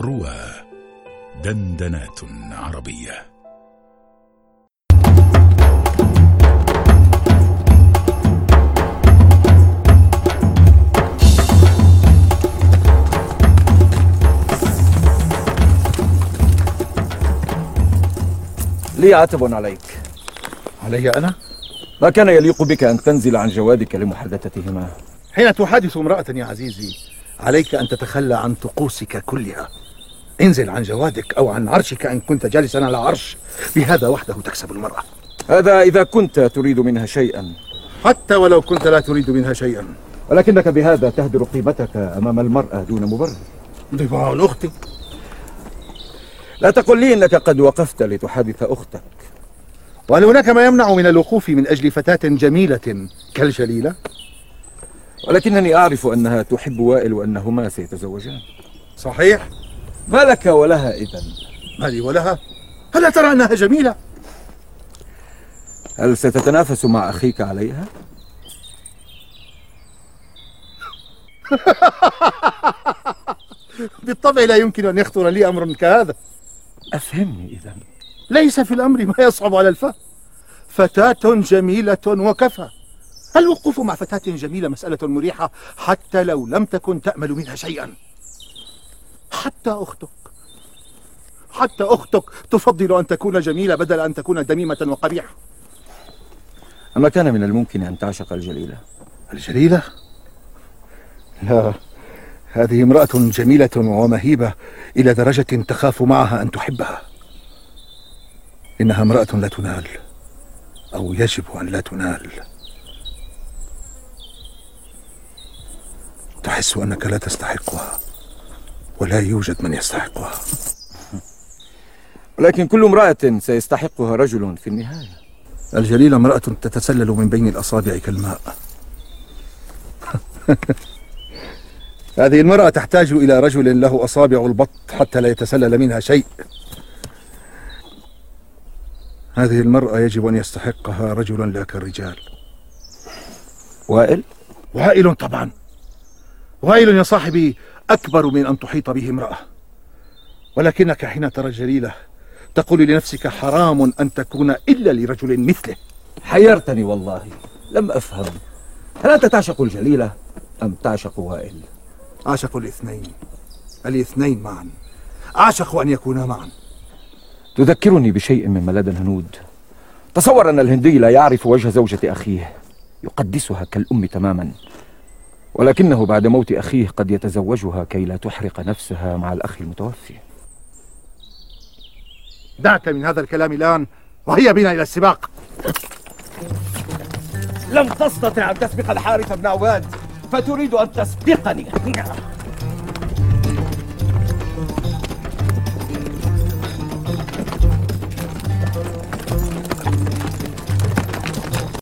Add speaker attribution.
Speaker 1: روى دندنات عربية.
Speaker 2: لي عتب عليك.
Speaker 3: علي أنا؟
Speaker 2: ما كان يليق بك أن تنزل عن جوادك لمحادثتهما؟
Speaker 3: حين تحادث امرأة يا عزيزي عليك أن تتخلى عن طقوسك كلها. انزل عن جوادك أو عن عرشك إن كنت جالسا على عرش. بهذا وحده تكسب المرأة.
Speaker 2: هذا إذا كنت تريد منها شيئا.
Speaker 3: حتى ولو كنت لا تريد منها شيئا.
Speaker 2: ولكنك بهذا تهدر قيمتك أمام المرأة دون مبرر.
Speaker 3: ضمان أختي.
Speaker 2: لا تقل لي إنك قد وقفت لتحادث أختك.
Speaker 3: وهل هناك ما يمنع من الوقوف من أجل فتاة جميلة كالجليلة؟
Speaker 2: ولكنني أعرف أنها تحب وائل وأنهما سيتزوجان.
Speaker 3: صحيح.
Speaker 2: ما لك ولها إذا
Speaker 3: ما لي ولها. ألا ترى أنها جميلة؟
Speaker 2: هل ستتنافس مع أخيك عليها؟
Speaker 3: بالطبع لا يمكن أن يخطر لي أمر كهذا.
Speaker 2: أفهمني إذا
Speaker 3: ليس في الأمر ما يصعب على الفهم. فتاة جميلة وكفى. الوقوف مع فتاة جميلة مسألة مريحة حتى لو لم تكن تأمل منها شيئا؟ حتى أختك. حتى أختك تفضل أن تكون جميلة بدل أن تكون دميمة وقبيحة.
Speaker 2: أما كان من الممكن أن تعشق الجليلة؟
Speaker 3: الجليلة؟ لا هذه امرأة جميلة ومهيبة إلى درجة تخاف معها أن تحبها. إنها امرأة لا تنال أو يجب أن لا تنال. تحس أنك لا تستحقها. ولا يوجد من يستحقها.
Speaker 2: ولكن كل امرأة سيستحقها رجل في النهاية.
Speaker 3: الجليلة امرأة تتسلل من بين الأصابع كالماء. هذه المرأة تحتاج إلى رجل له أصابع البط حتى لا يتسلل منها شيء. هذه المرأة يجب أن يستحقها رجل لا كالرجال.
Speaker 2: وائل؟
Speaker 3: وائل طبعا. وائل يا صاحبي أكبر من أن تحيط به امرأة. ولكنك حين ترى الجليلة تقول لنفسك حرام أن تكون إلا لرجل مثله.
Speaker 2: حيرتني والله لم أفهم. هل أنت تعشق الجليلة أم تعشق وائل؟
Speaker 3: أعشق الاثنين الاثنين معا. أعشق أن يكونا معا.
Speaker 2: تذكرني بشيء من ملاذ الهنود. تصور أن الهندي لا يعرف وجه زوجة أخيه يقدسها كالأم تماما. ولكنه بعد موت أخيه قد يتزوجها كي لا تحرق نفسها مع الأخ المتوفي.
Speaker 3: دعك من هذا الكلام الآن وهيا بنا إلى السباق.
Speaker 2: لم تستطع أن تسبق الحارث بن عواد فتريد أن تسبقني.